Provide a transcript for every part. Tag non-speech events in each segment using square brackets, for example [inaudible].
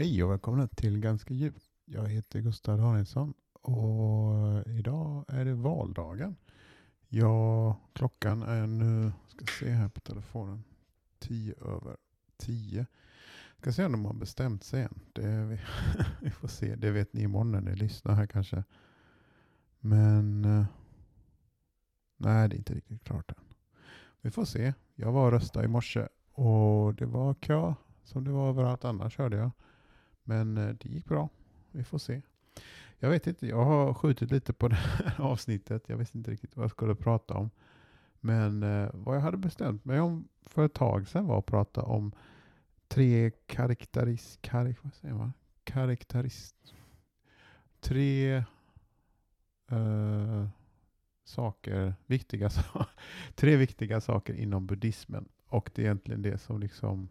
Hej och välkomna till Ganska djupt. Jag heter Gustav Danielsson och idag är det valdagen. Ja, klockan är nu, ska se här på telefonen, tio över tio. Ska se om de har bestämt sig än. Det, vi, [laughs] vi får se, det vet ni imorgon när ni lyssnar här kanske. Men eh, nej, det är inte riktigt klart än. Vi får se. Jag var och röstade i morse och det var kö som det var överallt annars hörde jag. Men eh, det gick bra. Vi får se. Jag vet inte, jag har skjutit lite på [laughs] det här avsnittet. Jag visste inte riktigt vad jag skulle prata om. Men eh, vad jag hade bestämt mig om för ett tag sedan var att prata om tre karaktäris... Karik, vad säger man? Karaktäris... Tre uh, saker, viktiga [laughs] tre viktiga saker inom buddhismen. Och det är egentligen det som liksom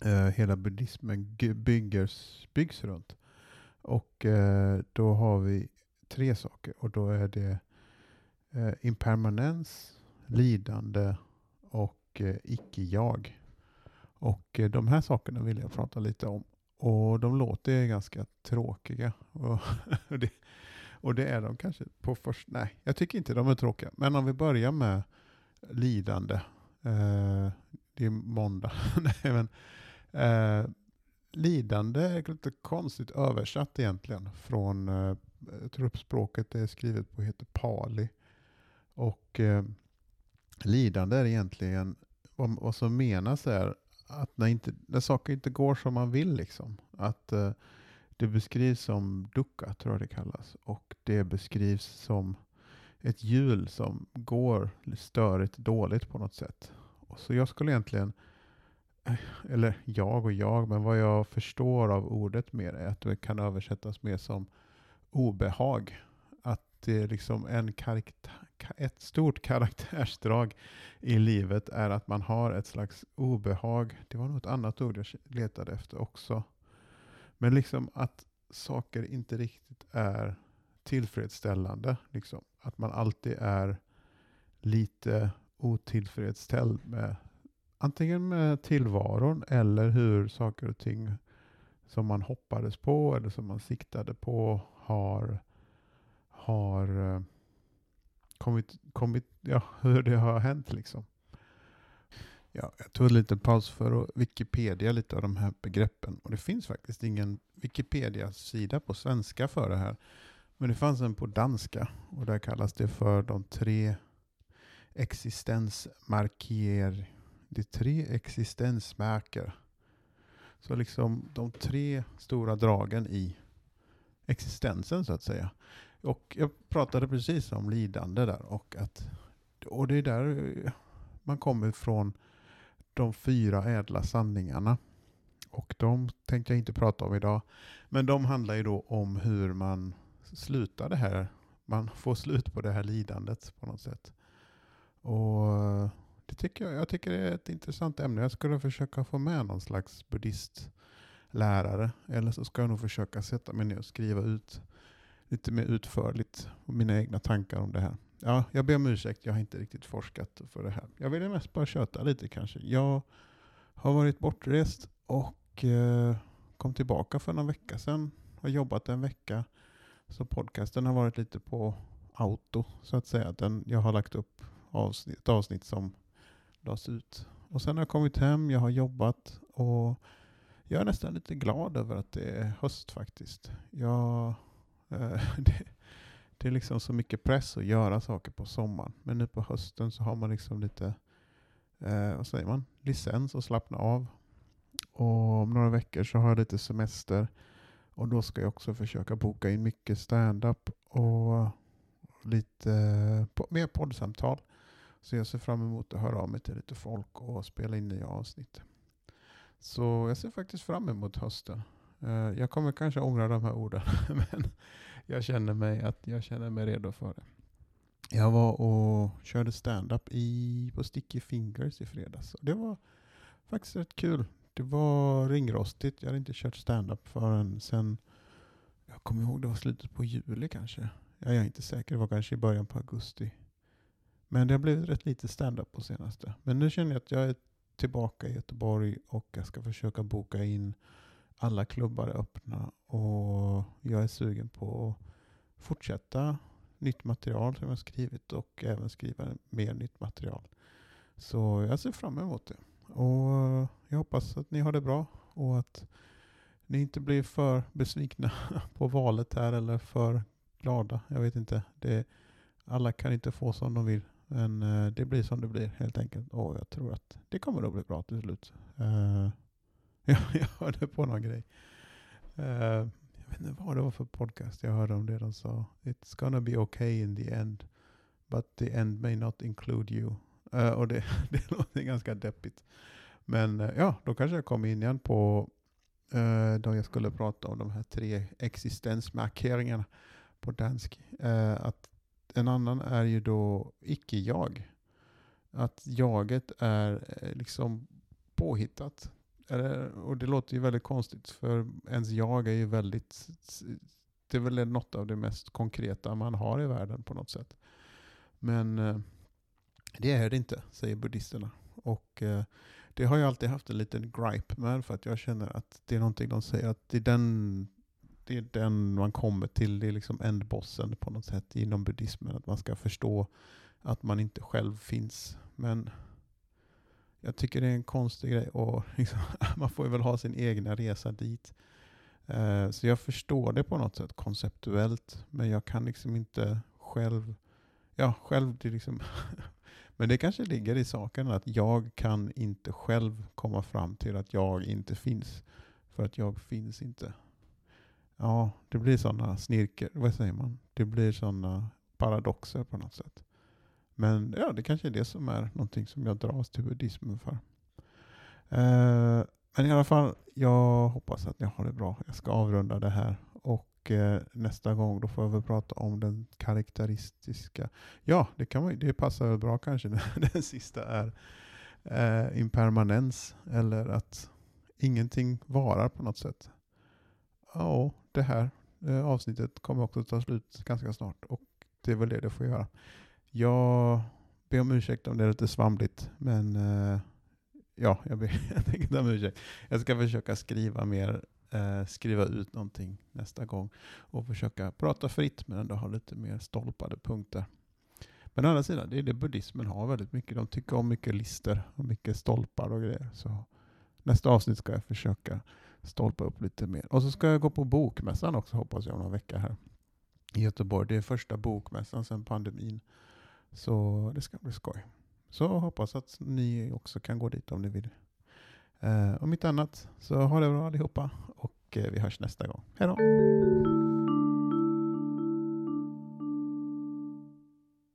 eh, hela buddhismen byggs, byggs runt. Och eh, då har vi tre saker och då är det eh, impermanens, lidande och eh, icke-jag. Och eh, de här sakerna vill jag prata lite om. Och de låter ganska tråkiga. [laughs] Och det, och det är de kanske på först... Nej, jag tycker inte de är tråkiga. Men om vi börjar med lidande. Eh, det är måndag. [laughs] nej, men, eh, lidande är lite konstigt översatt egentligen. Från, eh, jag tror språket är skrivet på heter pali. Och eh, lidande är egentligen, vad, vad som menas är att när, inte, när saker inte går som man vill. Liksom. Att eh, det beskrivs som ducka, tror jag det kallas. Och det beskrivs som ett hjul som går störigt dåligt på något sätt. Och så jag skulle egentligen, eller jag och jag, men vad jag förstår av ordet mer är att det kan översättas mer som obehag. Att det är liksom en ett stort [laughs] karaktärsdrag i livet är att man har ett slags obehag. Det var något annat ord jag letade efter också. Men liksom att saker inte riktigt är tillfredsställande. Liksom. Att man alltid är lite otillfredsställd med antingen med tillvaron eller hur saker och ting som man hoppades på eller som man siktade på har, har eh, kommit, kommit, ja, [laughs] hur det har hänt liksom. Ja, jag tog en liten paus för att Wikipedia lite av de här begreppen. Och det finns faktiskt ingen Wikipedia-sida på svenska för det här. Men det fanns en på danska och där kallas det för de tre existensmarkier det är tre existensmärker. Så liksom de tre stora dragen i existensen så att säga. Och jag pratade precis om lidande där och att och det är där man kommer ifrån de fyra ädla sanningarna. Och de tänkte jag inte prata om idag. Men de handlar ju då om hur man slutar det här. Man får slut på det här lidandet på något sätt. Och det tycker jag, jag tycker det är ett intressant ämne. Jag skulle försöka få med någon slags buddhistlärare. Eller så ska jag nog försöka sätta mig ner och skriva ut lite mer utförligt mina egna tankar om det här. Ja, jag ber om ursäkt, jag har inte riktigt forskat för det här. Jag ville mest bara köta lite kanske. Jag har varit bortrest och eh, kom tillbaka för någon vecka sedan. Har jobbat en vecka. Så podcasten har varit lite på auto så att säga. Den, jag har lagt upp avsnitt, ett avsnitt som lades ut. Och sen har jag kommit hem, jag har jobbat och jag är nästan lite glad över att det är höst faktiskt. Jag, eh, [laughs] det, det är liksom så mycket press att göra saker på sommaren. Men nu på hösten så har man liksom lite, eh, vad säger man, licens att slappna av. Och om några veckor så har jag lite semester. Och då ska jag också försöka boka in mycket stand-up och lite eh, po mer poddsamtal. Så jag ser fram emot att höra av mig till lite folk och spela in nya avsnitt. Så jag ser faktiskt fram emot hösten. Eh, jag kommer kanske ångra de här orden, [laughs] men jag känner mig, att jag känner mig redo för det. Jag var och körde stand-up på Sticky Fingers i fredags. Det var faktiskt rätt kul. Det var ringrostigt. Jag hade inte kört stand-up förrän sen, jag kommer ihåg det var slutet på juli kanske. Jag är inte säker, det var kanske i början på augusti. Men det har blivit rätt lite stand-up på senaste. Men nu känner jag att jag är tillbaka i Göteborg och jag ska försöka boka in alla klubbar är öppna och jag är sugen på att fortsätta nytt material som jag skrivit och även skriva mer nytt material. Så jag ser fram emot det. Och jag hoppas att ni har det bra och att ni inte blir för besvikna [laughs] på valet här eller för glada. Jag vet inte. Det, alla kan inte få som de vill. Men eh, det blir som det blir helt enkelt. Och jag tror att det kommer att bli bra till slut. Eh, [laughs] jag, jag hörde på någon grej. Eh, jag vet inte vad det var för podcast jag hörde om det. De sa It's gonna be okay in the end. But the end may not include you. Eh, och det, [laughs] det låter ganska deppigt. Men eh, ja, då kanske jag kommer in igen på eh, då jag skulle prata om de här tre existensmarkeringarna på dansk. att en annan är ju då icke-jag. Att jaget är eh, liksom påhittat. Och det låter ju väldigt konstigt för ens jag är ju väldigt, det är väl något av det mest konkreta man har i världen på något sätt. Men eh, det är det inte, säger buddhisterna. Och eh, det har jag alltid haft en liten gripe med för att jag känner att det är någonting de säger att det är den det är den man kommer till, det är liksom endbossen på något sätt inom buddhismen. Att man ska förstå att man inte själv finns. Men jag tycker det är en konstig grej och [laughs] liksom, man får väl ha sin egna resa dit. Eh, så jag förstår det på något sätt konceptuellt, men jag kan liksom inte själv, ja själv det liksom, [laughs] men det kanske ligger i saken att jag kan inte själv komma fram till att jag inte finns, för att jag finns inte. Ja, det blir sådana snirker, vad säger man? Det blir sådana paradoxer på något sätt. Men ja, det kanske är det som är någonting som jag dras till buddhismen för. Eh, men i alla fall, jag hoppas att ni har det bra. Jag ska avrunda det här och eh, nästa gång då får jag väl prata om den karaktäristiska. Ja, det, kan man, det passar väl bra kanske. när [laughs] den sista är eh, impermanens eller att ingenting varar på något sätt. Ja, det här eh, avsnittet kommer också ta slut ganska snart och det är väl det det får göra. Jag ber om ursäkt om det är lite svamligt, men eh, ja, jag ber [laughs] helt enkelt om ursäkt. Jag ska försöka skriva mer, eh, skriva ut någonting nästa gång och försöka prata fritt men ändå ha lite mer stolpade punkter. Men å andra sidan, det är det buddhismen har väldigt mycket. De tycker om mycket lister och mycket stolpar och grejer. Så nästa avsnitt ska jag försöka stolpa upp lite mer. Och så ska jag gå på bokmässan också hoppas jag om någon vecka här i Göteborg. Det är första bokmässan sedan pandemin. Så det ska bli skoj. Så hoppas att ni också kan gå dit om ni vill. Eh, om inte annat så ha det bra allihopa och eh, vi hörs nästa gång. Hej då!